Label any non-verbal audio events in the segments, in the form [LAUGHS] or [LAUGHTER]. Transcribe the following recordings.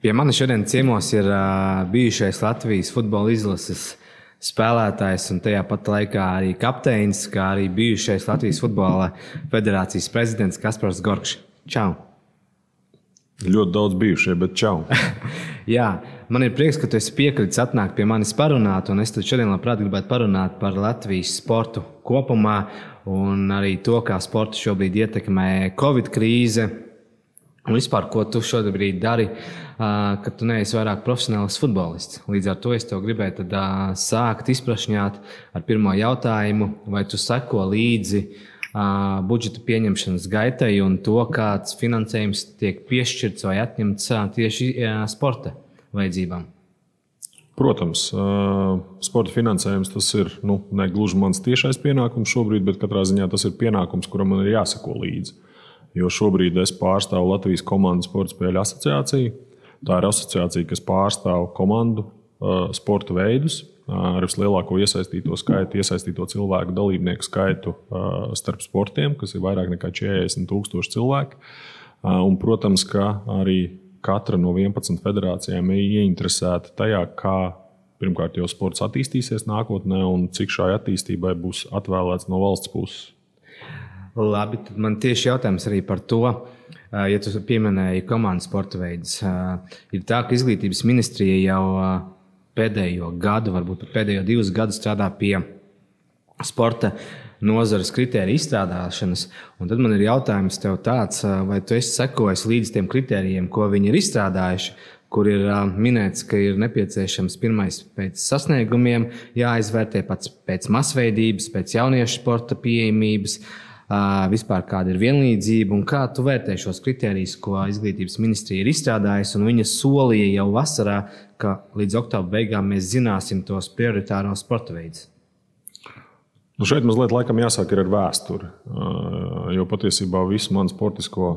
Pie manis šodien ciemos ir uh, bijušais Latvijas futbola izlases spēlētājs un tajā pat laikā arī kapteinis, kā arī bijušais Latvijas futbola federācijas prezidents Kaspars Gorkšs. Čau! Ļoti daudz bijušie, bet čau. [LAUGHS] Jā, man ir prieks, ka tu esi piekritis atnākt pie manis parunāt, un es šodien labprāt gribētu parunāt par Latvijas sportu kopumā un arī to, kā sports šobrīd ietekmē Covid krīze Un vispār, ko tu šobrīd dari, kad tu neesi vairāk profesionāls futbolists. Līdz ar to es tev gribēju tad, sākt izprašņāt ar pirmo jautājumu, vai tu seko līdzi budžeta pieņemšanas gaitai un to, kāds finansējums tiek piešķirts vai atņemts tieši sporta vajadzībām. Protams, sporta finansējums tas ir nu, ne gluži mans tiešais pienākums šobrīd, bet katrā ziņā tas ir pienākums, kuram man ir jāsako līdzi jo šobrīd es pārstāvu Latvijas komandu sporta spēļu asociāciju. Tā ir asociācija, kas pārstāv komandu uh, sporta veidus ar vislielāko iesaistīto skaitu, iesaistīto cilvēku dalībnieku skaitu uh, starp sportiem, kas ir vairāk nekā 40,000 cilvēku. Uh, un, protams, ka arī katra no 11 federācijām ir ieinteresēta tajā, kā pirmkārt jau sports attīstīsies nākotnē un cik šai attīstībai būs atvēlēts no valsts puses. Labi, tad man tieši jautājums arī par to, ja tu pieminēji komandas sporta veidus. Ir tā, ka izglītības ministrija jau pēdējo gadu, varbūt pēdējo divus gadus strādā pie sporta nozares kritēriju izstrādāšanas. Un tad man ir jautājums tev tāds, vai tu esi sekojis līdz tiem kritērijiem, ko viņi ir izstrādājuši, kur ir minēts, ka ir nepieciešams pirmais pēc sasniegumiem, jāizvērtē pats pēc masveidības, pēc jauniešu sporta pieejamības. Uh, vispār kāda ir vienlīdzība un kā tu vērtē šos kritērijus, ko izglītības ministrija ir izstrādājusi. Viņa solīja jau vasarā, ka līdz oktobra beigām mēs zināsim tos prioritāros sporta veidus. Nu šeit mazliet laikam jāsāk ar vēsturi. Jo patiesībā visu manu sportisko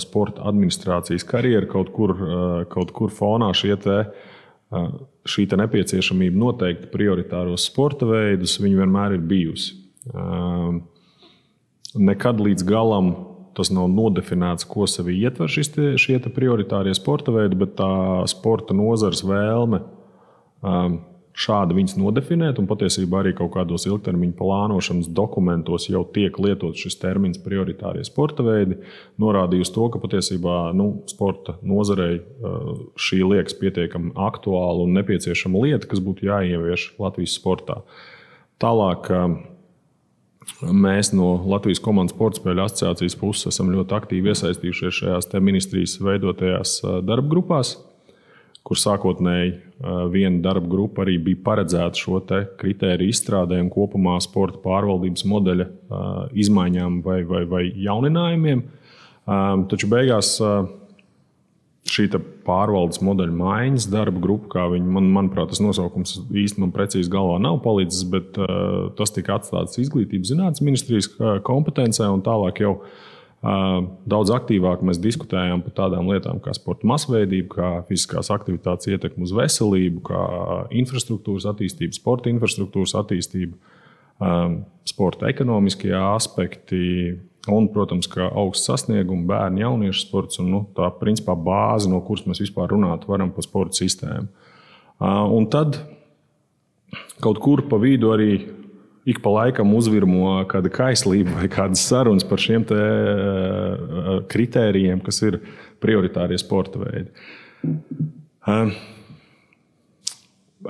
sporta administrācijas karjeru kaut kur, kaut kur fonā šie te, šī nepieciešamība noteikt prioritāros sporta veidus, viņi vienmēr ir bijusi nekad līdz galam tas nav nodefinēts, ko sevi ietver šis te, šie te prioritārie sporta veidi, bet tā sporta nozares vēlme um, šādi viņas nodefinēt, un patiesībā arī kaut kādos ilgtermiņa plānošanas dokumentos jau tiek lietots šis termins prioritārie sporta veidi, norādījusi to, ka patiesībā nu, sporta nozarei uh, šī liekas pietiekami aktuāla un nepieciešama lieta, kas būtu jāievieš Latvijas sportā. Tālāk. Mēs no Latvijas komandas spēļu asociācijas puses esam ļoti aktīvi iesaistījušies šajās ministrijas veidotajās darba grupās, kur sākotnēji viena darba grupa arī bija paredzēta šo kritēriju izstrādē un kopumā sporta pārvaldības modeļa izmaiņām vai, vai, vai jauninājumiem. Taču beigās šī pārvaldes modeļa maiņas darba grupa, kā viņi, man, manuprāt, tas nosaukums īstenībā precīzi galvā nav palicis, bet uh, tas tika atstāts izglītības zinātnes ministrijas kompetencē un tālāk jau. Uh, daudz aktīvāk mēs diskutējām par tādām lietām kā sporta masveidība, kā fiziskās aktivitātes ietekme uz veselību, kā infrastruktūras attīstība, sporta infrastruktūras attīstība, um, sporta ekonomiskie aspekti, Un, protams, ka augsts sasniegums, bērnu, jauniešu sports un nu, tā principā bāze, no kuras mēs vispār runāt varam par sporta sistēmu. Un tad kaut kur pa vidu arī ik pa laikam uzvirmo kāda kaislība vai kādas sarunas par šiem kritērijiem, kas ir prioritārie sporta veidi.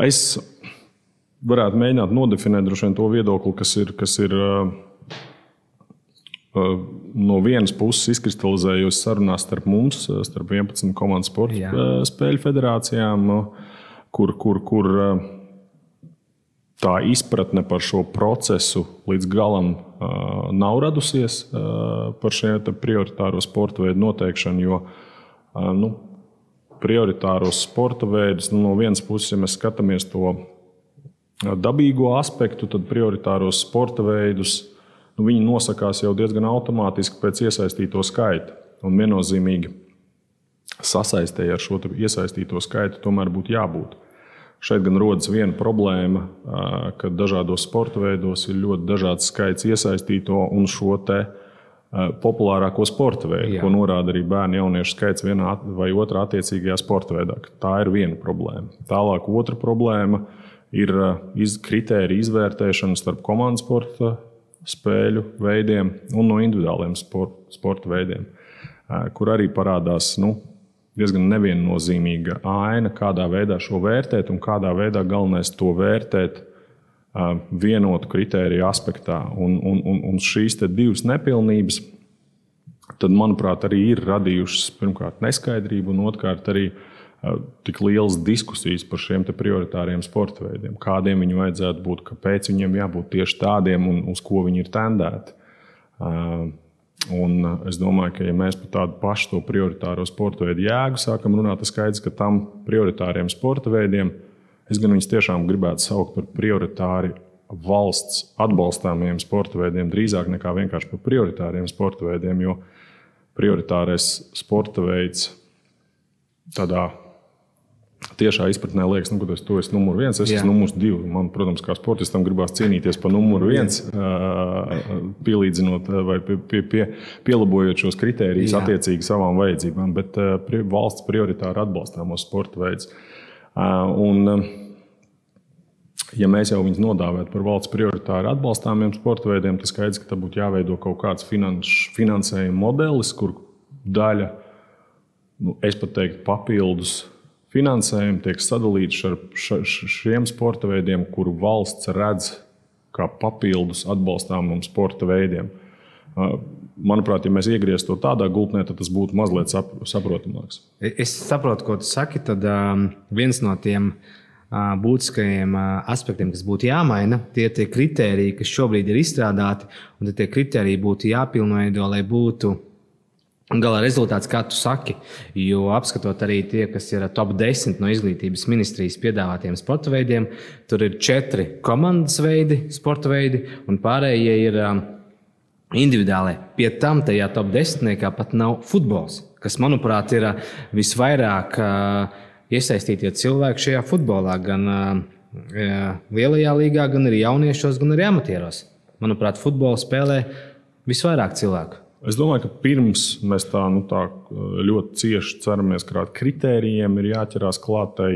Es varētu mēģināt nodefinēt vien, to viedokli, kas ir, kas ir no vienas puses izkristalizējusi sarunās starp mums, starp 11 komandu sporta Jā. spēļu federācijām, kur, kur, kur tā izpratne par šo procesu līdz galam nav radusies par šiem prioritāro sporta veidu noteikšanu. Jo, nu, prioritāros sporta veidus, nu, no vienas puses, ja mēs skatāmies to dabīgo aspektu, tad prioritāros sporta veidus nu, viņi nosakās jau diezgan automātiski pēc iesaistīto skaita. Un viennozīmīgi sasaistēji ar šo iesaistīto skaitu tomēr būtu jābūt. Šeit gan rodas viena problēma, ka dažādos sporta veidos ir ļoti dažāds skaits iesaistīto un šo te populārāko sporta veidu, Jā. ko norāda arī bērnu jauniešu skaits vienā vai otrā attiecīgajā sporta veidā. Tā ir viena problēma. Tālāk, otra problēma ir iz, kritērija izvērtēšana starp komandas sporta spēļu veidiem un no individuāliem sport, sporta veidiem, kur arī parādās nu, diezgan neviennozīmīga aina, kādā veidā šo vērtēt un kādā veidā galvenais to vērtēt vienotu kritēriju aspektā. Un, un, un, un šīs divas nepilnības, tad, manuprāt, arī ir radījušas pirmkārt neskaidrību, un otrkārt arī tik lielas diskusijas par šiem prioritāriem sporta veidiem. Kādiem viņiem vajadzētu būt, kāpēc viņiem jābūt tieši tādiem un uz ko viņi ir tendēti. Un es domāju, ka, ja mēs par tādu pašu to prioritāro sporta veidu jēgu sākam runāt, tad skaidrs, ka tam prioritāriem sporta veidiem Es gan viņus tiešām gribētu saukt par prioritāri valsts atbalstāmiem sporta veidiem, drīzāk nekā vienkārši par prioritāriem sporta veidiem, jo prioritārais sporta veids tādā tiešā izpratnē liekas, nu, ka tu esi numur viens, es esmu numurs divi. Man, protams, kā sportistam gribās cīnīties par numuru viens, pielīdzinot vai pie, pie, pie, pielabojot šos kritērijus Jā. attiecīgi savām vajadzībām, bet valsts prioritāri atbalstāmos sporta veidus. Un, ja mēs jau viņus nodāvētu par valsts prioritāri atbalstāmiem sporta veidiem, tad skaidrs, ka tam būtu jāveido kaut kāds finanš, finansējuma modelis, kur daļa, nu, es pat teiktu, papildus finansējuma tiek sadalīts ar šiem sporta veidiem, kuru valsts redz kā papildus atbalstāmiem sporta veidiem. Manuprāt, ja mēs iegrieztu to tādā gultnē, tad tas būtu mazliet sap, saprotamāks. Es saprotu, ko tu saki. Tad um, viens no tiem uh, būtiskajiem uh, aspektiem, kas būtu jāmaina, tie ir tie kriteriji, kas šobrīd ir izstrādāti, un tie kriteriji būtu jāpilnveido, lai būtu Gala rezultāts, kā tu saki, jo apskatot arī tie, kas ir top 10 no izglītības ministrijas piedāvātiem sporta veidiem, tur ir četri komandas veidi, sporta veidi, un pārējie ir um, individuāli. Pie tam tajā top desmitniekā pat nav futbols, kas, manuprāt, ir uh, visvairāk uh, iesaistītie cilvēki šajā futbolā, gan uh, lielajā līgā, gan arī jauniešos, gan arī amatieros. Manuprāt, futbolu spēlē visvairāk cilvēku. Es domāju, ka pirms mēs tā, nu, tā ļoti cieši ceramies krāt kritērijiem, ir jāķerās klātai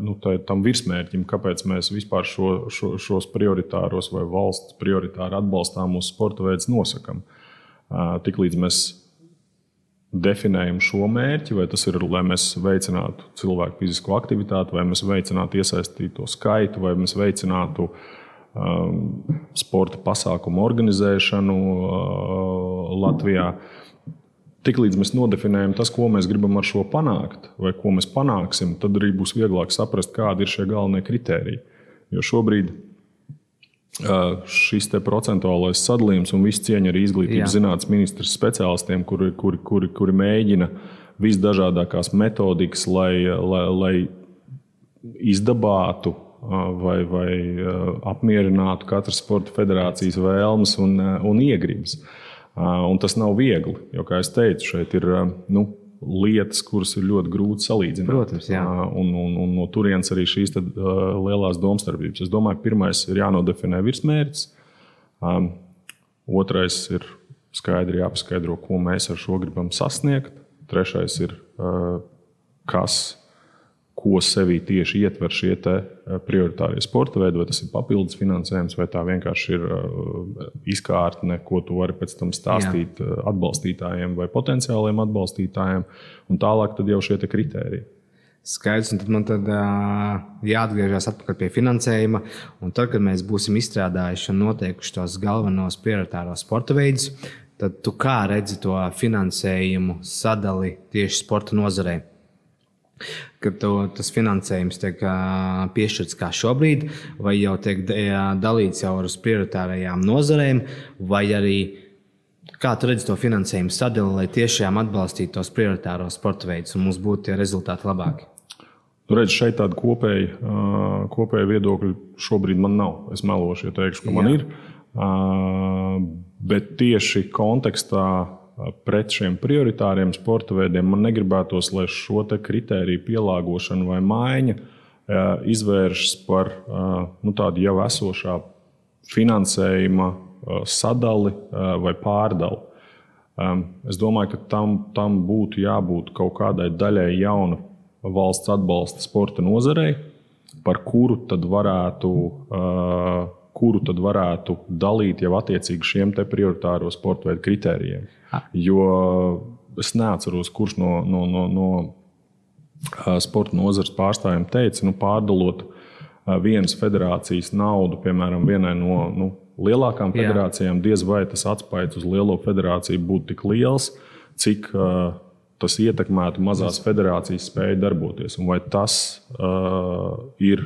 nu, tai, tam virsmērķim, kāpēc mēs vispār šo, šo, šos prioritāros vai valsts prioritāri atbalstāmus sporta veidus nosakām. Tiklīdz mēs definējam šo mērķi, vai tas ir, lai mēs veicinātu cilvēku fizisko aktivitāti, vai mēs veicinātu iesaistīto skaitu, vai mēs veicinātu uh, sporta pasākumu organizēšanu uh, Latvijā. Tiklīdz mēs nodefinējam tas, ko mēs gribam ar šo panākt, vai ko mēs panāksim, tad arī būs vieglāk saprast, kādi ir šie galvenie kriteriji. Jo šobrīd uh, šis procentuālais sadalījums un viss cieņa arī izglītības zinātnes ministrs speciālistiem, kuri, kuri, kuri, kuri mēģina visdažādākās metodikas, lai, lai, lai izdabātu vai, vai apmierinātu katras sporta federācijas vēlmes un, un iegribas. Un tas nav viegli, jo, kā jau teicu, šeit ir nu, lietas, kuras ir ļoti grūti salīdzināt. Protams, jā. Un, un, un no turienes arī šīs tad, lielās domstarpības. Es domāju, pirmais ir jānodefinē virsmērķis. Otrais ir skaidri jāpaskaidro, ko mēs ar šo gribam sasniegt. Trešais ir, kas ko sevī tieši ietver šie eh, prioritārie sporta veidi, vai tas ir papildus finansējums, vai tā vienkārši ir eh, izkārtne, ko tu vari pēc tam stāstīt Jā. Eh, atbalstītājiem vai potenciāliem atbalstītājiem, un tālāk jau šie kriteriji. Skaidrs, un tad man tad, uh, jāatgriežas atpakaļ pie finansējuma. Un tad, kad mēs būsim izstrādājuši un noteikuši tos galvenos prioritāros sporta veidus, tad tu kā redzi to finansējumu sadali tieši sporta nozarei? Ka to, tas finansējums tiek piešķirts kā šobrīd, vai jau tiek dalīts jau uz prioritārajām nozarēm, vai arī kā tu redzi to finansējumu sadali, lai tiešām atbalstītu tos prioritāros sporta veidus un mums būtu tie rezultāti labāki. Nu, redz, šeit tāda kopēja, kopēja viedokļa šobrīd man nav. Es melošu, ja teikšu, ka Jā. man ir. Bet tieši kontekstā pret šiem prioritāriem sporta veidiem, man negribētos, lai šo kritēriju pielāgošana vai maiņa izvēršas par nu, tādu jau esošā finansējuma sadali vai pārdali. Es domāju, ka tam, tam būtu jābūt kaut kādai daļai jauna valsts atbalsta sporta nozarei, par kuru tad varētu. Uh, kuru tad varētu dalīt jau attiecīgi šiem prioritāro sporta veidu kritērijiem. Jo es neatceros, kurš no, no, no, no sporta nozares pārstāvjiem teica, nu, pārdalot vienas federācijas naudu, piemēram, vienai no nu, lielākām federācijām, Jā. diez vai tas atspējs uz lielo federāciju būtu tik liels, cik uh, tas ietekmētu mazās federācijas spēju darboties. Un vai tas uh, ir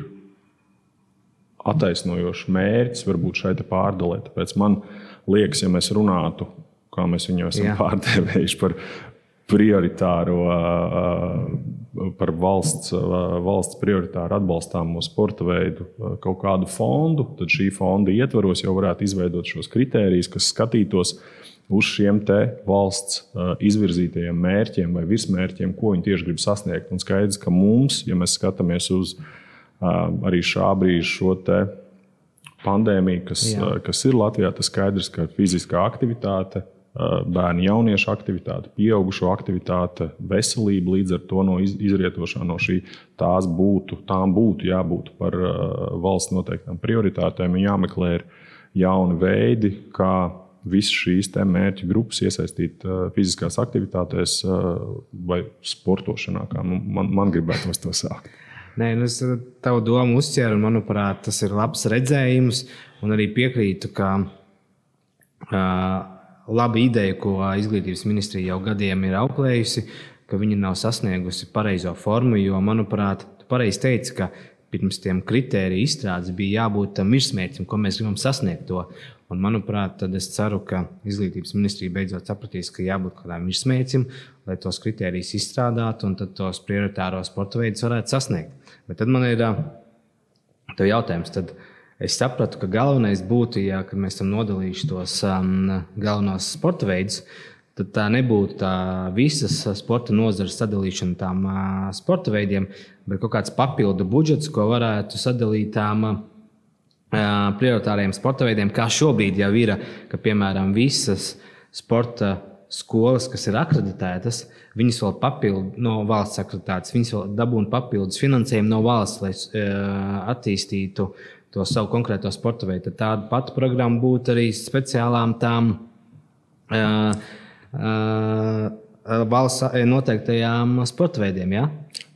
attaisnojošs mērķis varbūt šai pārdalē? Tāpēc man liekas, ja mēs runātu, kā mēs viņu esam Jā. [LAUGHS] pārdevējuši par prioritāro, par valsts, valsts prioritāru atbalstāmo sporta veidu kaut kādu fondu, tad šī fonda ietvaros jau varētu izveidot šos kritērijus, kas skatītos uz šiem valsts izvirzītajiem mērķiem vai virsmērķiem, ko viņi tieši grib sasniegt. Un skaidrs, ka mums, ja mēs skatāmies uz arī šā brīža šo pandēmiju, kas, Jā. kas ir Latvijā, tas skaidrs, ka fiziskā aktivitāte bērnu jauniešu aktivitāte, pieaugušo aktivitāte, veselība līdz ar to no izrietošā no šī tās būtu, tām būtu jābūt par valsts noteiktām prioritātēm un jāmeklē jauni veidi, kā visas šīs mērķu grupas iesaistīt fiziskās aktivitātēs vai sportošanā, kā man, man gribētos to sākt. Nē, nu es tavu domu uztveru, un manuprāt, tas ir labs redzējums. Un arī piekrītu, ka uh, laba ideja, ko izglītības ministrija jau gadiem ir auklējusi, ka viņi nav sasniegusi pareizo formu. Jo, manuprāt, tu pareizi teici, ka pirms tam kritēriju izstrādes bija jābūt tam virsmērķim, ko mēs gribam sasniegt. To. Un, manuprāt, tad es ceru, ka izglītības ministrija beidzot sapratīs, ka jābūt kādam virsmērķim, lai tos kritērijus izstrādātu un tos prioritāros sporta veidus varētu sasniegt. Bet tad man ir jautājums. Tad, es sapratu, ka galvenais būtu, ja mēs tam nodalītu tos um, galvenos sporta veidus, tad tā nebūtu tā visas sporta nozares sadalīšana tām uh, sporta veidiem, bet kaut kāds papildu budžets, ko varētu sadalīt tām uh, prioritāriem sporta veidiem, kā šobrīd jau ir, ka piemēram visas sporta skolas, kas ir akreditētas, viņas vēl papildu no valsts akreditācijas, viņas vēl dabūna papildus finansējumu no valsts, lai uh, attīstītu to savu konkrēto sporta veidu. Tāda pati programma būtu arī speciālām tām uh, uh, valsts noteiktajām sporta veidiem. Ja?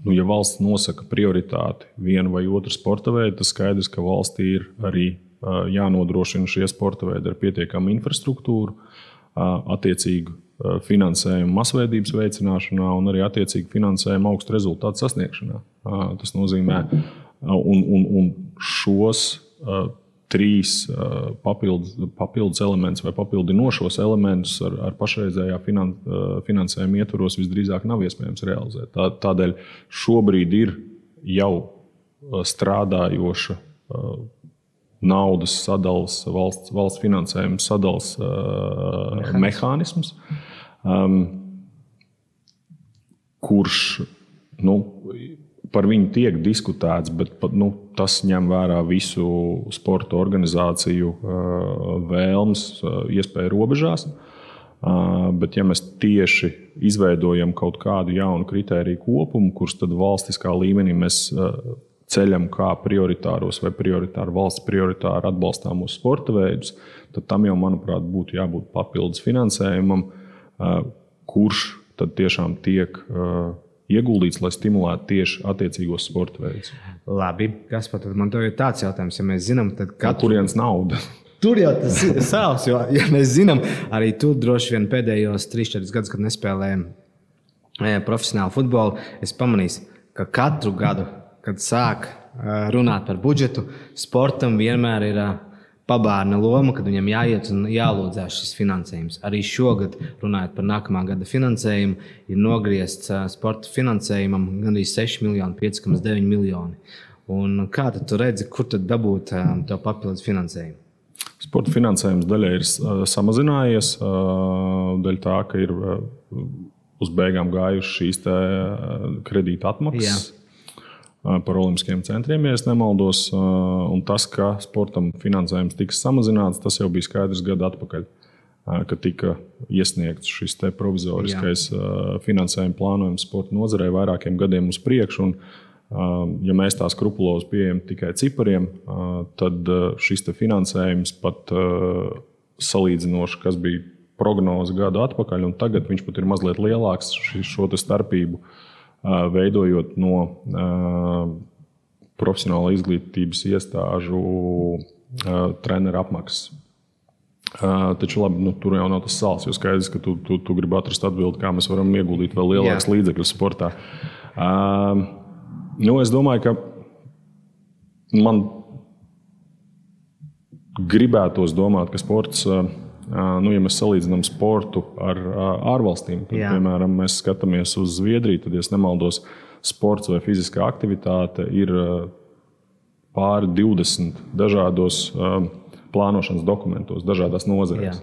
Nu, ja valsts nosaka prioritāti vienu vai otru sporta veidu, tad skaidrs, ka valstī ir arī uh, jānodrošina šie sporta veidi ar pietiekamu infrastruktūru, uh, attiecīgu finansējumu masveidības veicināšanā un arī attiecīgi finansējumu augstu rezultātu sasniegšanā. Tas nozīmē, un, un, un šos uh, trīs papildus, papildus elementus vai papildinošos elementus ar, ar pašreizējā finan, finansējuma ietvaros visdrīzāk nav iespējams realizēt. Tā, tādēļ šobrīd ir jau strādājoša naudas sadales, valsts, valsts finansējuma sadales uh, mehānisms, um, kurš nu, par viņu tiek diskutēts, bet nu, tas ņem vērā visu sporta organizāciju vēlmes, iespēju robežās. Bet, ja mēs tieši izveidojam kaut kādu jaunu kritēriju kopumu, kurus tad valstiskā līmenī mēs ceļam kā prioritāros vai prioritāru valsts prioritāru atbalstāmus sporta veidus, tad tam jau, manuprāt, būtu jābūt papildus finansējumam, kurš tad tiešām tiek ieguldīts, lai stimulētu tieši attiecīgos sporta veidus. Labi, kas pat man te ir tāds jautājums, ja mēs zinām, tad katru... kurienes nauda? [LAUGHS] Tur jau tas ir savs, jo ja mēs zinām, arī tu droši vien pēdējos 3-4 gadus, kad nespēlējām e, profesionālu futbolu, es pamanīju, ka katru gadu, kad sāk runāt par budžetu, sportam vienmēr ir pabērna loma, kad viņam jāiet un jālūdzās šis finansējums. Arī šogad, runājot par nākamā gada finansējumu, ir nogriezts sporta finansējumam gandrīz 6 miljoni, 5,9 miljoni. Un kā tu redzi, kur tad dabūt to papildus finansējumu? Sporta finansējums daļai ir samazinājies, daļai tā, ka ir uz beigām gājušas šīs kredīta atmaksas. Jā par Olimpiskiem centriem, ja nemaldos. Un tas, ka sportam finansējums tiks samazināts, tas jau bija skaidrs gadu atpakaļ. ka tika iesniegts šis provizoriskais Jā. finansējuma plānojums sporta nozarē vairākiem gadiem uz priekšu. Ja mēs tā skrupulozi pieejam tikai cipariem, tad šis finansējums pat salīdzinoši, kas bija prognoze gadu atpakaļ, un tagad viņš pat ir mazliet lielāks šo starpību, veidojot no profesionāla izglītības iestāžu treneru apmaksas. Taču labi, nu, tur jau nav tas sāls. Jo skaidrs, ka tu, tu, tu gribi atrast atbildi, kā mēs varam ieguldīt vēl lielākus līdzekļus sportā. Nu, es domāju, ka man gribētos domāt, ka sports, uh, nu, ja mēs salīdzinām sportu ar ārvalstīm, tad, Jā. piemēram, mēs skatāmies uz Zviedriju, tad, ja nemaldos, sports vai fiziskā aktivitāte ir pāri 20 dažādos plānošanas dokumentos, dažādās nozarēs.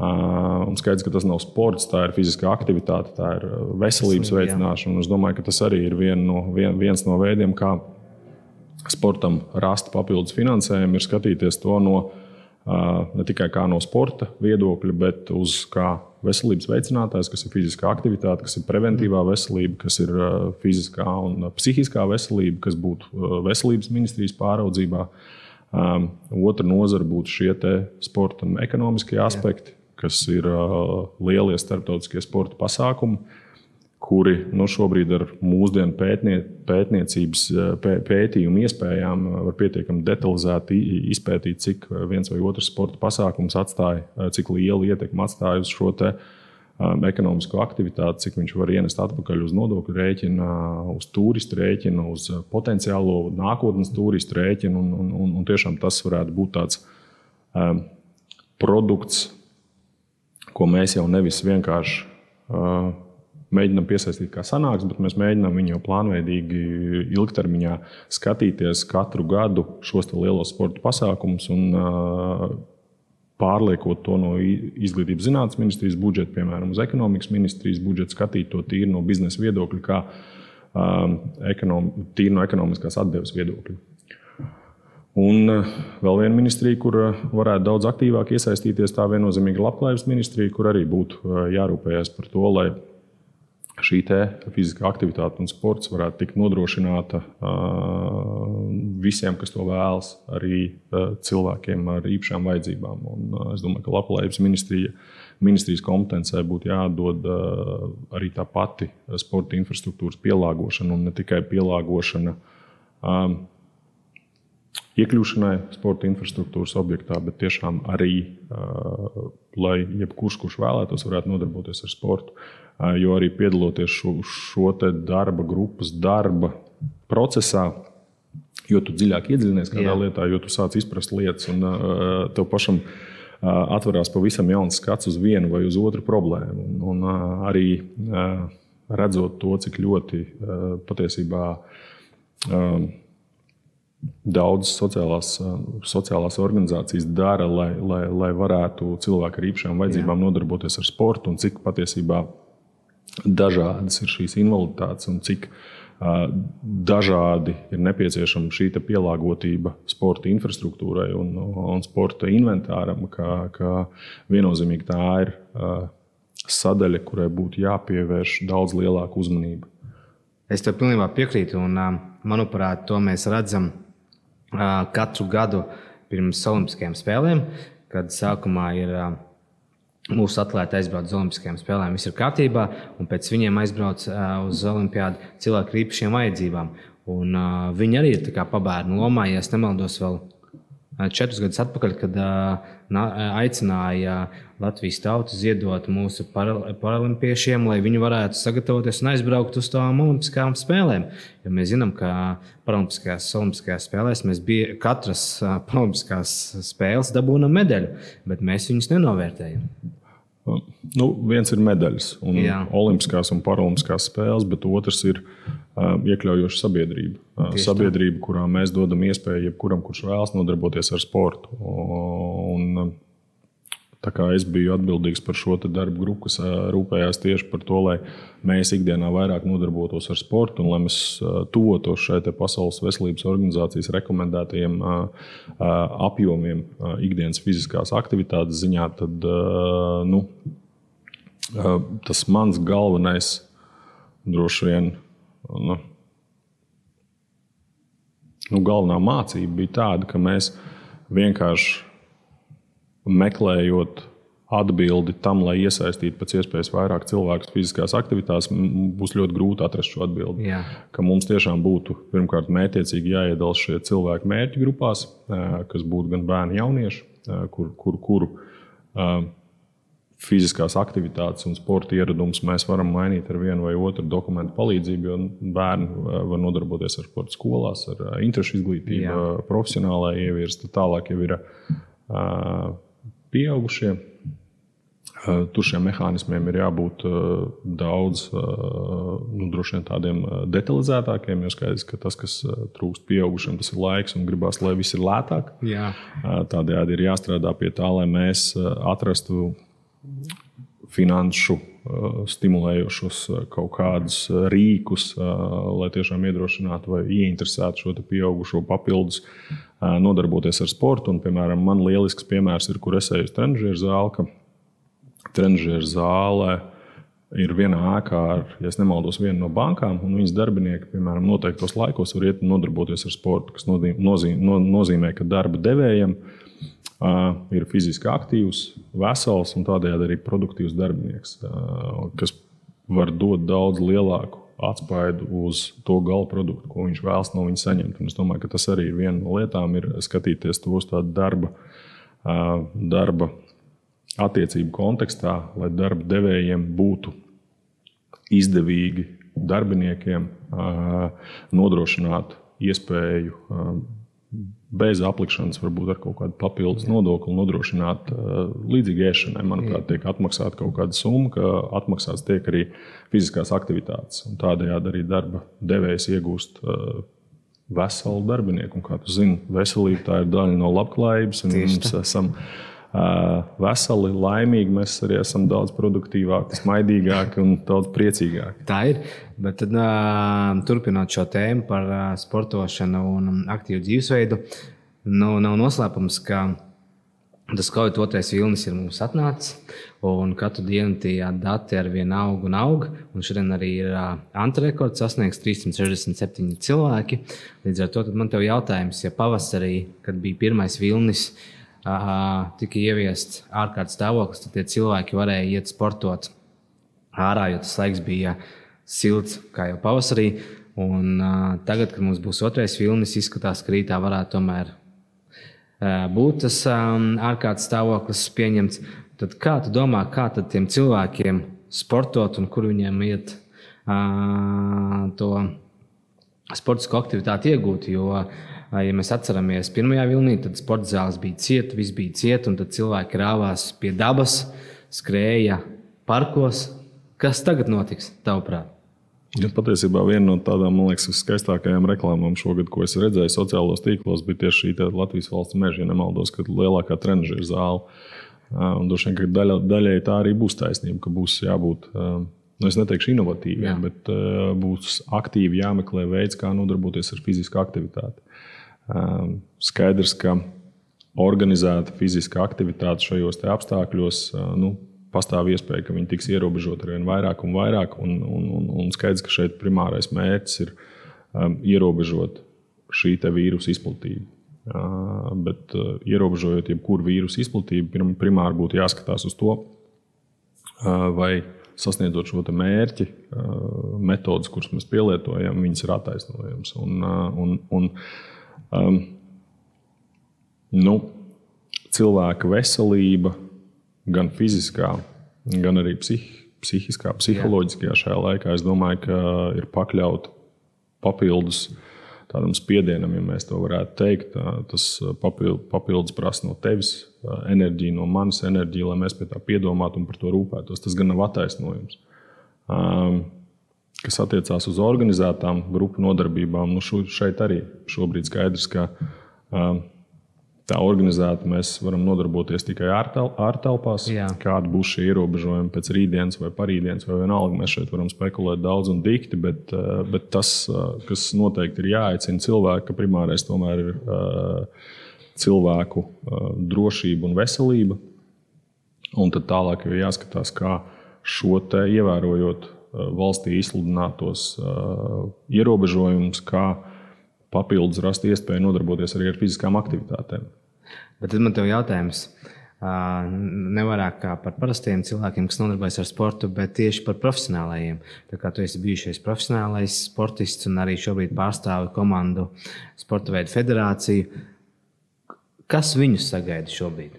Un skaidrs, ka tas nav sports, tā ir fiziskā aktivitāte, tā ir veselības veicināšana. Es domāju, ka tas arī ir vien no, vien, viens no veidiem, kā sportam rast papildus finansējumu, ir skatīties to no ne tikai no sporta viedokļa, bet uz kā veselības veicinātājs, kas ir fiziskā aktivitāte, kas ir preventīvā veselība, kas ir fiziskā un psihiskā veselība, kas būtu veselības ministrijas pāraudzībā. Otra nozara būtu šie sporta un ekonomiskie aspekti, kas ir lielie starptautiskie sporta pasākumi, kuri nu, šobrīd ar mūsdienu pētnie, pētniecības pē, pētījumu iespējām var pietiekami detalizēti izpētīt, cik viens vai otrs sporta pasākums atstāja, cik lielu ietekmi atstāja uz šo te, Um, ekonomisko aktivitāti, cik viņš var ienest atpakaļ uz nodokļu rēķina, uz turistu rēķina, uz potenciālo nākotnes turistu rēķinu. Un, un, un, un tiešām tas varētu būt tāds um, produkts, ko mēs jau nevis vienkārši uh, mēģinām piesaistīt kā sanāks, bet mēs mēģinām viņu jau plānveidīgi, ilgtermiņā skatīties katru gadu šos lielos sporta pasākumus un pārliekot to no izglītības zinātnes ministrijas budžeta, piemēram, uz ekonomikas ministrijas budžeta, skatīt to tīri no biznesa viedokļa, kā ekonom, tīri no ekonomiskās atdeves viedokļa. Un vēl viena ministrija, kur varētu daudz aktīvāk iesaistīties, tā viennozīmīgi Labklājības ministrija, kur arī būtu jārūpējas par to, lai šī fiziskā aktivitāte un sports varētu tikt nodrošināta visiem, kas to vēlas, arī cilvēkiem ar īpašām vajadzībām. Un es domāju, ka Labklājības ministrija, ministrijas kompetencē būtu jādod arī tā pati sporta infrastruktūras pielāgošana un ne tikai pielāgošana iekļūšanai sporta infrastruktūras objektā, bet tiešām arī, lai jebkurš, kurš vēlētos, varētu nodarboties ar sportu. Jo arī piedaloties šo, šo darba grupas darba procesā, jo tu dziļāk iedziļinies kādā Jā. lietā, jo tu sāc izprast lietas, un tev pašam atverās pavisam jauns skats uz vienu vai uz otru problēmu. Un, un arī redzot to, cik ļoti patiesībā Daudzas sociālās, sociālās organizācijas dara, lai, lai, lai varētu cilvēki ar īpašām vajadzībām Jā. nodarboties ar sportu, un cik patiesībā dažādas ir šīs invaliditātes, un cik uh, dažādi ir nepieciešama šī pielāgotība sporta infrastruktūrai un, un sporta inventāram, ka, ka viennozīmīgi tā ir uh, sadaļa, kurai būtu jāpievērš daudz lielāka uzmanība. Es tev pilnībā piekrītu, un manuprāt, to mēs redzam katru gadu pirms Olimpiskajām spēlēm, kad sākumā ir mūsu atlēti aizbrauc uz Olimpiskajām spēlēm, viss ir kārtībā, un pēc viņiem aizbrauc uz Olimpiādu cilvēki ar īpašiem vajadzībām. Un, uh, viņi arī ir pabērnu lomā, ja nemaldos, vēl četrus gadus atpakaļ, kad aicināja Latvijas tautu ziedot mūsu paralimpiešiem, lai viņi varētu sagatavoties un aizbraukt uz tām olimpiskajām spēlēm. Jo mēs zinām, ka paralimpiskajās, olimpiskajās spēlēs mēs bija, katras paralimpiskās spēles dabūjām medaļu, bet mēs viņus nenovērtējam. Nu, viens ir medaļas, un Jā. olimpiskās un paralimpiskās spēles, bet otrs ir uh, iekļaujoša sabiedrība. Uh, sabiedrība, kurā mēs dodam iespēju jebkuram, kurš vēlas nodarboties ar sportu. Un, Tā kā es biju atbildīgs par šo darbu grupu, kas rūpējās tieši par to, lai mēs ikdienā vairāk nodarbotos ar sportu un lai mēs tuvotos šai Pasaules veselības organizācijas rekomendētajiem apjomiem ikdienas fiziskās aktivitātes ziņā, tad nu, tas mans galvenais droši vien. Nu, nu, galvenā mācība bija tāda, ka mēs vienkārši meklējot atbildi tam, lai iesaistītu pēc iespējas vairāk cilvēku fiziskās aktivitātēs, būs ļoti grūti atrast šo atbildi. Jā. Ka mums tiešām būtu pirmkārt mērķiecīgi jāiedala šie cilvēki mērķu grupās, kas būtu gan bērni, jaunieši, kur, kur, kuru fiziskās aktivitātes un sporta ieradumus mēs varam mainīt ar vienu vai otru dokumentu palīdzību. Jo bērni var nodarboties ar sporta skolās, ar interešu izglītību, profesionālā ievirsta. Tālāk jau ir pieaugušie. Tur šiem mehānismiem ir jābūt daudz nu, vien, tādiem detalizētākiem, jo skaidrs, ka tas, kas trūkst pieaugušiem, tas ir laiks un gribās, lai viss ir lētāk. Jā. Tādējādi ir jāstrādā pie tā, lai mēs atrastu finanšu stimulējošus kaut kādus rīkus, lai tiešām iedrošinātu vai ieinteresētu šo pieaugušo papildus nodarboties ar sportu. Un, piemēram, man lielisks piemērs ir, kur es eju uz trenižera zāli, trenižera zālē ir vienā ēkā ar, ja nemaldos, vienu no bankām, un viņas darbinieki, piemēram, noteiktos laikos var iet un nodarboties ar sportu, kas nozīmē, nozīmē ka darba devējiem uh, ir fiziski aktīvs, vesels un tādējādi arī produktīvs darbinieks, kas var dot daudz lielāku atspaidu uz to gala produktu, ko viņš vēlas no viņa saņemt. Un es domāju, ka tas arī ir viena no lietām, ir skatīties to uz tādu darba, darba attiecību kontekstā, lai darba devējiem būtu izdevīgi darbiniekiem nodrošināt iespēju bez aplikšanas, varbūt ar kaut kādu papildus nodokli nodrošināt uh, līdzīgi ēšanai. Manuprāt, tiek atmaksāta kaut kāda summa, ka atmaksāts tiek arī fiziskās aktivitātes. Tādējādi arī darba devējs iegūst uh, veselu darbinieku. Un, kā tu zini, veselība ir daļa no labklājības. Mēs esam veseli, laimīgi, mēs arī esam daudz produktīvāki, smaidīgāki un daudz priecīgāki. Tā ir. Bet tad, turpinot šo tēmu par sportošanu un aktīvu dzīvesveidu, nu, nav noslēpums, ka tas kaut kāds otrais vilnis ir mums atnācis. Un katru dienu tie dati ar vienu aug un aug. Un šodien arī ir antirekords sasniegts 367 cilvēki. Līdz ar to man te ir jautājums, ja pavasarī, kad bija pirmais vilnis, uh, tika ieviests ārkārtas stāvoklis, tad cilvēki varēja iet sportot ārā, jo tas laiks bija silts, kā jau pavasarī. Un, uh, tagad, kad mums būs otrais vilnis, izskatās, ka rītā varētu tomēr uh, būt tas um, ārkārtas stāvoklis pieņemts. Tad kā tu domā, kā tad tiem cilvēkiem sportot un kur viņiem iet uh, to sportisko aktivitāti iegūt? Jo uh, Ja mēs atceramies, pirmajā vilnī, tad sporta zāles bija cieta, viss bija cieta, un tad cilvēki rāvās pie dabas, skrēja parkos. Kas tagad notiks, tavuprāt? Ja patiesībā viena no tādām, man liekas, skaistākajām reklāmām šogad, ko es redzēju sociālajos tīklos, bija tieši šī Latvijas valsts meža, ja nemaldos, kad lielākā trenižera zāle. Un droši vien, ka daļa, daļai tā arī būs taisnība, ka būs jābūt, nu, es neteikšu inovatīviem, Jā. bet būs aktīvi jāmeklē veids, kā nodarboties ar fizisku aktivitāti. Ehm, skaidrs, ka organizēta fiziska aktivitāte šajos apstākļos eh, nu, pastāv iespēja, ka viņi tiks ierobežoti ar vien vairāk un vairāk. Un, un, un, un skaidrs, ka šeit primārais mērķis ir um, ierobežot šī vīrusu izplatību. Uh, bet uh, ierobežojot jebkuru vīrusu izplatību, primāri būtu jāskatās uz to, uh, vai sasniedzot šo mērķi, metodas, kuras mēs pielietojam, ir attaisnojamas. Un, un, un, Um, nu, cilvēka veselība, gan fiziskā, gan arī psih, psihiskā, psiholoģiskajā šajā laikā, es domāju, ka ir pakļauta papildus tādam spiedienam, ja mēs to varētu teikt. Tas papildus prasa no tevis enerģiju, no manas enerģiju, lai mēs pie tā piedomātu un par to rūpētos. Tas gan nav attaisnojums. Um, kas attiecās uz organizētām grupu nodarbībām, nu šeit arī šobrīd skaidrs, ka uh, tā organizēta mēs varam nodarboties tikai ārtelpās. Kāda būs šie ierobežojumi pēc rītdienas vai parītdienas, vai vienalga. Mēs šeit varam spekulēt daudz un dikti, bet, uh, bet tas, uh, kas noteikti ir jāaicina cilvēki, ka primārais tomēr ir cilvēku drošība un veselība. Un tad tālāk ir jāskatās, kā šo te ievērojot valstī izsludinātos ierobežojumus, kā papildus rast iespēju nodarboties arī ar fiziskām aktivitātēm. Bet tad man ir jautājums. Nevairāk kā par parastiem cilvēkiem, kas nodarbojas ar sportu, bet tieši par profesionālajiem. Tā kā tu esi bijušais profesionālais sportists un arī šobrīd pārstāvi komandu Sporta veidu federāciju. Kas viņus sagaida šobrīd?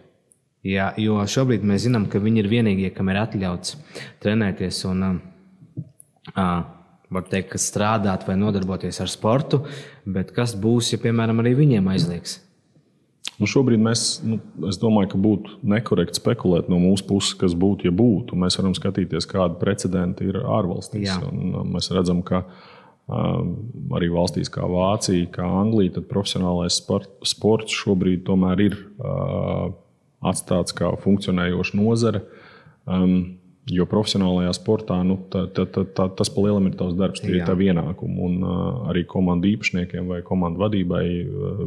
Jā, jo šobrīd mēs zinām, ka viņi ir vienīgie, kam ir atļauts trenēties un var teikt, strādāt vai nodarboties ar sportu. Bet kas būs, ja, piemēram, arī viņiem aizliegs? Nu, šobrīd mēs, nu, es domāju, ka būtu nekorekti spekulēt no mūsu puses, kas būtu, ja būtu. Mēs varam skatīties, kāda precedenta ir ārvalstīs. Mēs redzam, ka um, arī valstīs kā Vācija, kā Anglija, tad profesionālais sport, sports šobrīd tomēr ir uh, atstāts kā funkcionējoša nozare. Um, Jo profesionālajā sportā nu, tā, tā, tā, tā, tas pa lielam ir tavs darbs, tie Jā. ir tavi ienākumi. Un uh, arī komandu īpašniekiem vai komandu vadībai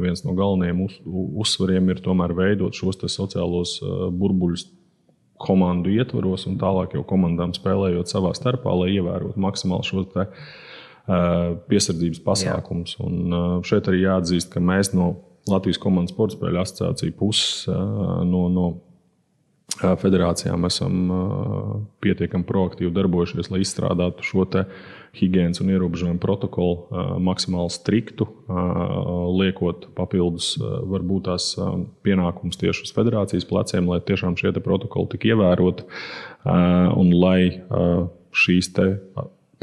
viens no galvenajiem uz, uzsvariem ir tomēr veidot šos sociālos uh, burbuļus komandu ietvaros un tālāk jau komandām spēlējot savā starpā, lai ievērotu maksimāli šo te, uh, piesardzības pasākumus. Un, uh, šeit arī jāatzīst, ka mēs no Latvijas komandas sporta spēļu asociācijas puses, uh, no, no federācijām esam pietiekami proaktīvi darbojušies, lai izstrādātu šo higiēnas un ierobežojumu protokolu maksimāli striktu, liekot papildus varbūt tās pienākumus tieši uz federācijas pleciem, lai tiešām šie protokoli tik ievēroti un lai šīs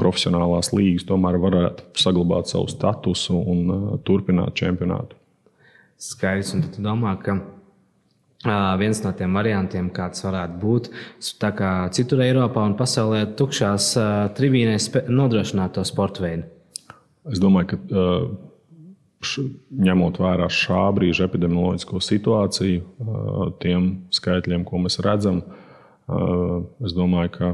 profesionālās līgas tomēr varētu saglabāt savu statusu un turpināt čempionātu. Skaidrs, un tu domā, ka viens no tiem variantiem, kāds varētu būt. Tā kā citur Eiropā un pasaulē tukšās tribīnēs nodrošināt to sporta veidu. Es domāju, ka š, ņemot vērā šā brīža epidemioloģisko situāciju, tiem skaitļiem, ko mēs redzam, es domāju, ka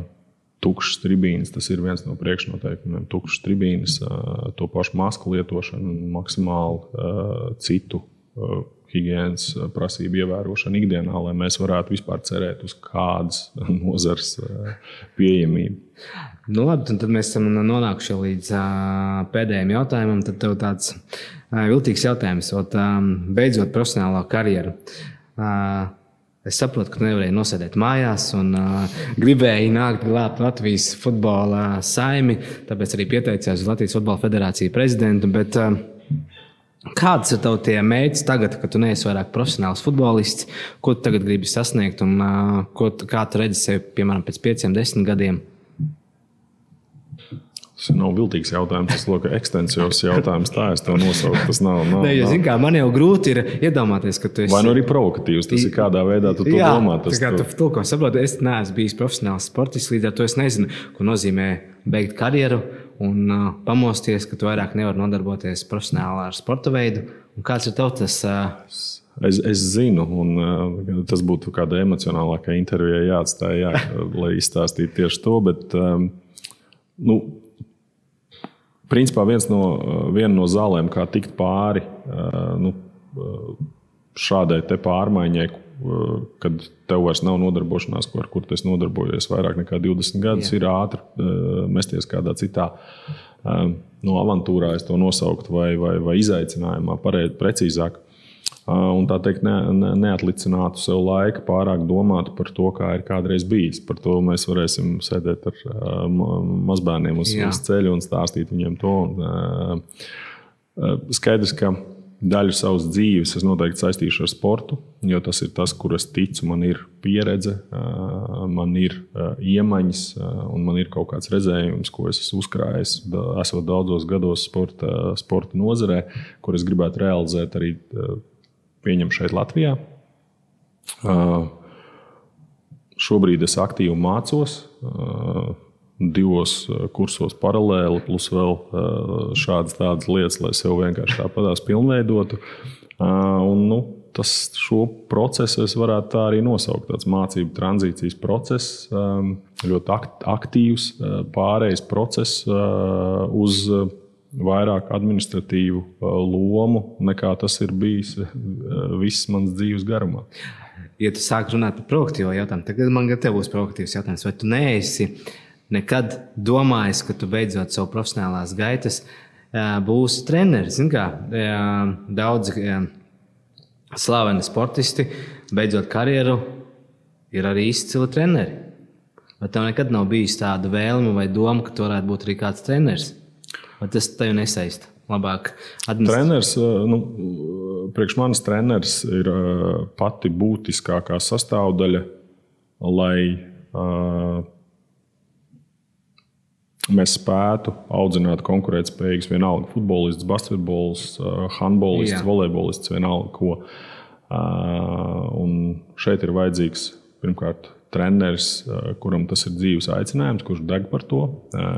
tukšas tribīnes tas ir viens no priekšnoteikumiem. Tukšas tribīnes, to pašu masku lietošanu, maksimāli citu higiēnas eh, prasību ievērošanu ikdienā, lai mēs varētu vispār cerēt uz kādas [LAUGHS] nozars eh, pieejamību. Nu, labi, tad mēs esam nonākuši līdz uh, pēdējiem jautājumam. Tad tev tāds viltīgs jautājums, ot, um, beidzot profesionālo karjeru. Es saprotu, ka nevarēju nosēdēt mājās un uh, gribēju nākt glābt Latvijas futbola saimi. Tāpēc arī pieteicos uz Latvijas Futbola Federāciju prezidentu. Bet, uh, Kādas ir tavs mērķis tagad, kad tu neesi vairs profesionāls futbolists? Ko tu tagad gribi sasniegt un uh, ko, kā tu redzi sevi, piemēram, pēc pieciem, desmit gadiem? Tas nav viltīgs jautājums, tas ir ekstensīvs jautājums. Tā es to nosaucu. Tas nav. nav, ne, nav. Kā, man jau grūti ir iedomāties, ka tu esi. Vai nu arī provokatīvs, tas ir kādā veidā tu to jā, domā. Tas kā tu to ko saproti. Es neesmu bijis profesionāls sportists, līdz ar to es nezinu, ko nozīmē beigt karjeru un uh, pamosties, ka tu vairāk nevari nodarboties profesionāli ar sporta veidu. Un kāds ir tavs tas? Uh, Es, es zinu, un uh, tas būtu kāda emocionālākā intervijā jāatstāj, jā, [LAUGHS] lai izstāstītu tieši to. Bet, um, nu, principā viens no, viena no zālēm, kā tikt pāri uh, nu, šādai pārmaiņai, kad tev vairs nav nodarbošanās, ar kur tu nodarbojies vairāk nekā 20 gadus, Jā. ir ātri uh, mesties kādā citā uh, no avantūrā, es to nosauktu, vai, vai, vai izaicinājumā, pareizi, precīzāk. Un tā teikt, ne, ne, neatlicinātu sev laika pārāk domāt par to, kā ir kādreiz bijis. Par to mēs varēsim sēdēt ar mazbērniem uz, Jā. uz ceļa un stāstīt viņiem to. Un, skaidrs, ka daļu savas dzīves es noteikti saistīšu ar sportu, jo tas ir tas, kur es ticu. Man ir pieredze, man ir iemaņas, un man ir kaut kāds redzējums, ko es esmu uzkrājis. Esmu daudzos gados sporta, sporta nozarē, kur es gribētu realizēt arī pieņemt šeit Latvijā. Šobrīd es aktīvi mācos divos eh, kursos paralēli, plus vēl eh, šādas tādas lietas, lai sev vienkārši tāpatās pilnveidotu. Eh, un, nu, tas, šo procesu es varētu tā arī nosaukt. Tāds mācību tranzīcijas process, um, ļoti aktīvs uh, pārējais process uh, uz vairāk administratīvu lomu nekā tas ir bijis visas manas dzīves garumā. Ja tu sāk runāt par proaktīvu jautājumu, tad man te būs proaktīvs jautājums. Vai tu neesi nekad domājis, ka tu beidzot savu profesionālās gaitas būsi treneris? Daudzi slaveni sportisti, beidzot karjeru, ir arī izcili treneri. Vai tev nekad nav bijis tāda vēlme vai doma, ka tu varētu būt arī kāds treneris? Vai tas tev nesaista? Labāk treneris, nu, priekš manis treneris ir pati būtiskākā sastāvdaļa, lai uh, mēs spētu audzināt konkurētspējīgus, vienalga futbolists, basketbolists, handbolists, volejbolists, vienalga ko. Un šeit ir vajadzīgs pirmkārt treneris, kuram tas ir dzīves aicinājums, kurš deg par to.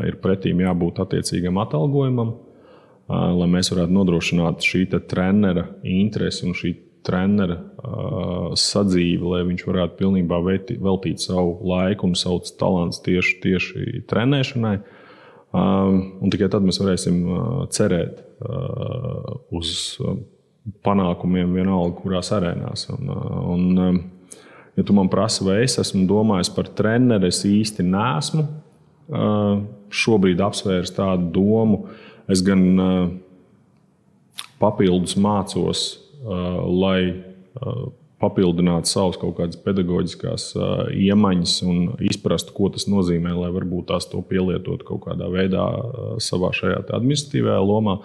Ir pretīm jābūt attiecīgam atalgojumam, lai mēs varētu nodrošināt šī trenera interesi un šī trenera uh, sadzīve, lai viņš varētu pilnībā veltīt savu laiku un savus talantus tieši, tieši trenēšanai. Uh, un tikai tad mēs varēsim uh, cerēt uh, uz um, panākumiem, vienalga, kurās arēnās. Un, uh, un, um, ja tu man prasi, vai es esmu domājis par treneri, es īsti nesmu šobrīd apsvērs tādu domu. Es gan papildus mācos, lai papildināt savas kaut kādas pedagoģiskās iemaņas un izprast, ko tas nozīmē, lai varbūt tās to pielietotu kaut kādā veidā savā šajā administratīvajā lomā.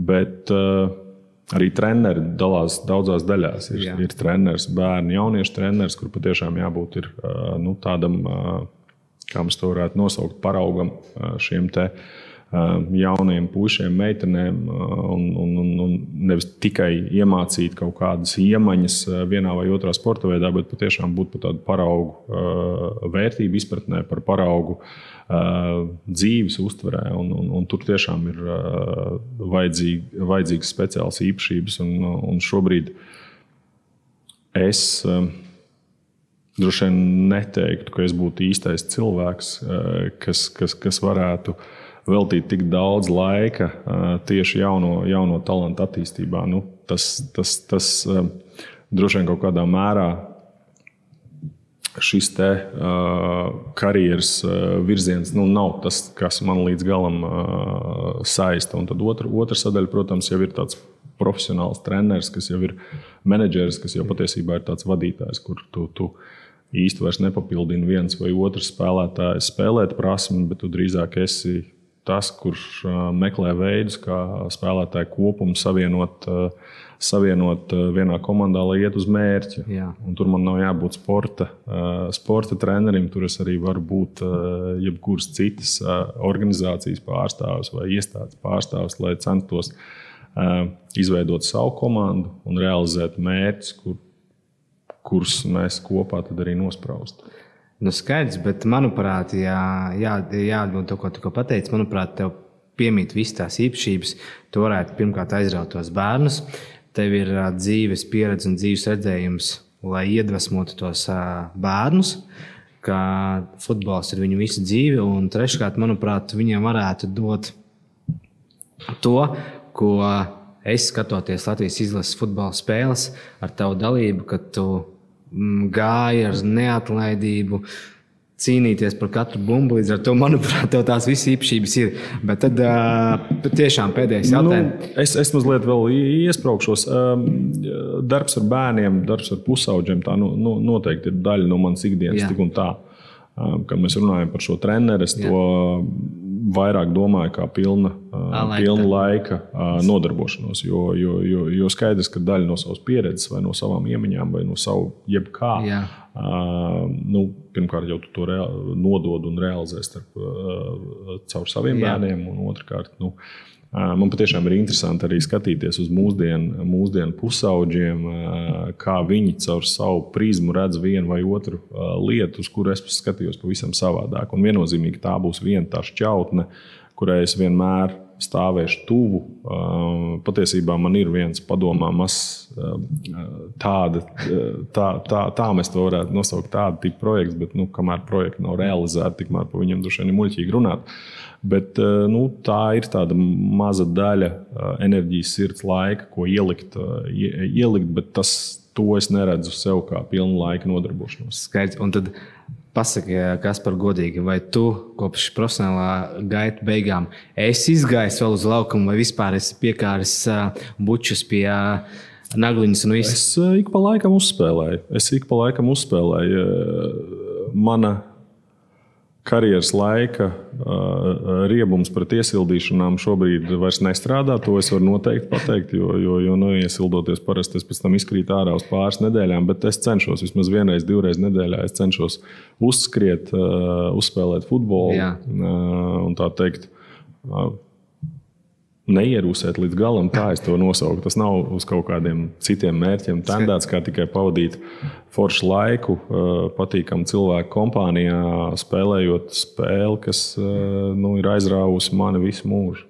Bet arī treneri dalās daudzās daļās. Ir, Jā. ir treneris, bērnu, jauniešu treneris, kur patiešām jābūt ir, nu, tādam, kā mēs to varētu nosaukt, paraugam šiem te. Uh, jauniem puišiem, meitenēm, un, un, un, un nevis tikai iemācīt kaut kādas iemaņas vienā vai otrā sporta veidā, bet patiešām būt par tādu paraugu vērtību izpratnē, par paraugu dzīves uztverē. Un, un, un tur tiešām ir vajadzīgi, vajadzīgas speciālas īpašības. Un, un šobrīd es droši vien neteiktu, ka es būtu īstais cilvēks, kas, kas, kas varētu uh, veltīt tik daudz laika tieši jauno, jauno talantu attīstībā. Nu, tas, tas, tas droši vien kaut kādā mērā šis te uh, karjeras uh, virziens nu, nav tas, kas man līdz galam uh, saista. Un tad otra, otra sadaļa, protams, jau ir tāds profesionāls treneris, kas jau ir menedžeris, kas jau patiesībā ir tāds vadītājs, kur tu, tu īsti vairs nepapildini viens vai otrs spēlētājs spēlēt prasmi, bet tu drīzāk esi tas, kurš meklē veidus, kā spēlētāju kopumu savienot, savienot vienā komandā, lai iet uz mērķi. Tur man nav jābūt sporta, sporta trenerim, tur es arī varu būt jebkuras citas organizācijas pārstāvis vai iestādes pārstāvis, lai centos izveidot savu komandu un realizēt mērķus, kur, kurus mēs kopā arī nospraustam. Nu, skaidrs, bet manuprāt, jā, jā, jāatbild to, ko tu pateici. Manuprāt, tev piemīt visas tās īpašības. Tu varētu pirmkārt aizraut tos bērnus. Tev ir uh, dzīves pieredze un dzīves redzējums, lai iedvesmotu tos uh, bērnus, ka futbols ir viņu visu dzīvi. Un treškārt, manuprāt, viņiem varētu dot to, ko es skatoties Latvijas izlases futbola spēles ar tavu dalību, ka tu gāja ar neatlaidību. Cīnīties par katru bumbu. Līdz ar to, manuprāt, tās visas īpašības ir. Bet tad uh, tiešām pēdējais nu, jautājums. Nu, es, es mazliet vēl iesprāgšos. Darbs ar bērniem, darbs ar pusauģiem, tā nu, nu, noteikti ir daļa no manas ikdienas. Jā. Tik un tā. Kad mēs runājam par šo treneru, es Jā. to vairāk domāju kā pilna, laika. pilna laika nodarbošanos. Jo, jo, jo, jo skaidrs, ka daļa no savas pieredzes, vai no savām iemaņām, vai no savu jebkā, Jā. nu, pirmkārt jau tu to nodod un realizē starp, caur saviem Jā. bērniem, un otrkārt. Nu, Man patiešām ir interesanti arī skatīties uz mūsdienu, mūsdienu pusauģiem, kā viņi caur savu prizmu redz vienu vai otru lietu, uz kuru es skatījos pavisam savādāk. Un viennozīmīgi tā būs viena tā šķautne, kurai es vienmēr stāvēšu tuvu. Patiesībā man ir viens padomā, mazs tāda, tā, tā, tā mēs to varētu nosaukt, tāda tipa projekts, bet nu, kamēr projekti nav realizēti, tikmēr par viņiem droši vien ir muļķīgi runāt. Bet nu, tā ir tāda maza daļa enerģijas, sirds laika, ko ielikt, ielikt bet tas, to es neredzu sev kā pilnu laika nodarbošanos. Skaidrs. Un tad Pasaki, kas par godīgi, vai tu kopš profesionālā gaita beigām esi izgājis vēl uz laukumu, vai vispār esi piekāris bučus pie nagliņas un viss? Es ik pa laikam uzspēlēju. Es ik pa laikam uzspēlēju. Mana karjeras laika uh, riebums pret iesildīšanām šobrīd vairs nestrādā. To es varu noteikti pateikt, jo, jo, jo nu, iesildoties parasti es pēc tam izkrītu ārā uz pāris nedēļām, bet es cenšos vismaz vienreiz, divreiz nedēļā cenšos uzskriet, uh, uzspēlēt futbolu uh, un tā teikt. Uh, neierūsēt līdz galam, tā es to nosaucu. Tas nav uz kaut kādiem citiem mērķiem tendēts, kā tikai pavadīt foršu laiku, patīkamu cilvēku kompānijā, spēlējot spēli, kas nu, ir aizrāvusi mani visu mūžu.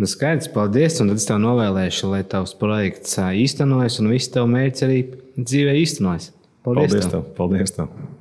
Nu, skaidrs, paldies. Un tad es tev novēlēšu, lai tavs projekts īstenojas un viss tev mērķis arī dzīvē īstenojas. Paldies! Paldies tev! tev. Paldies tev.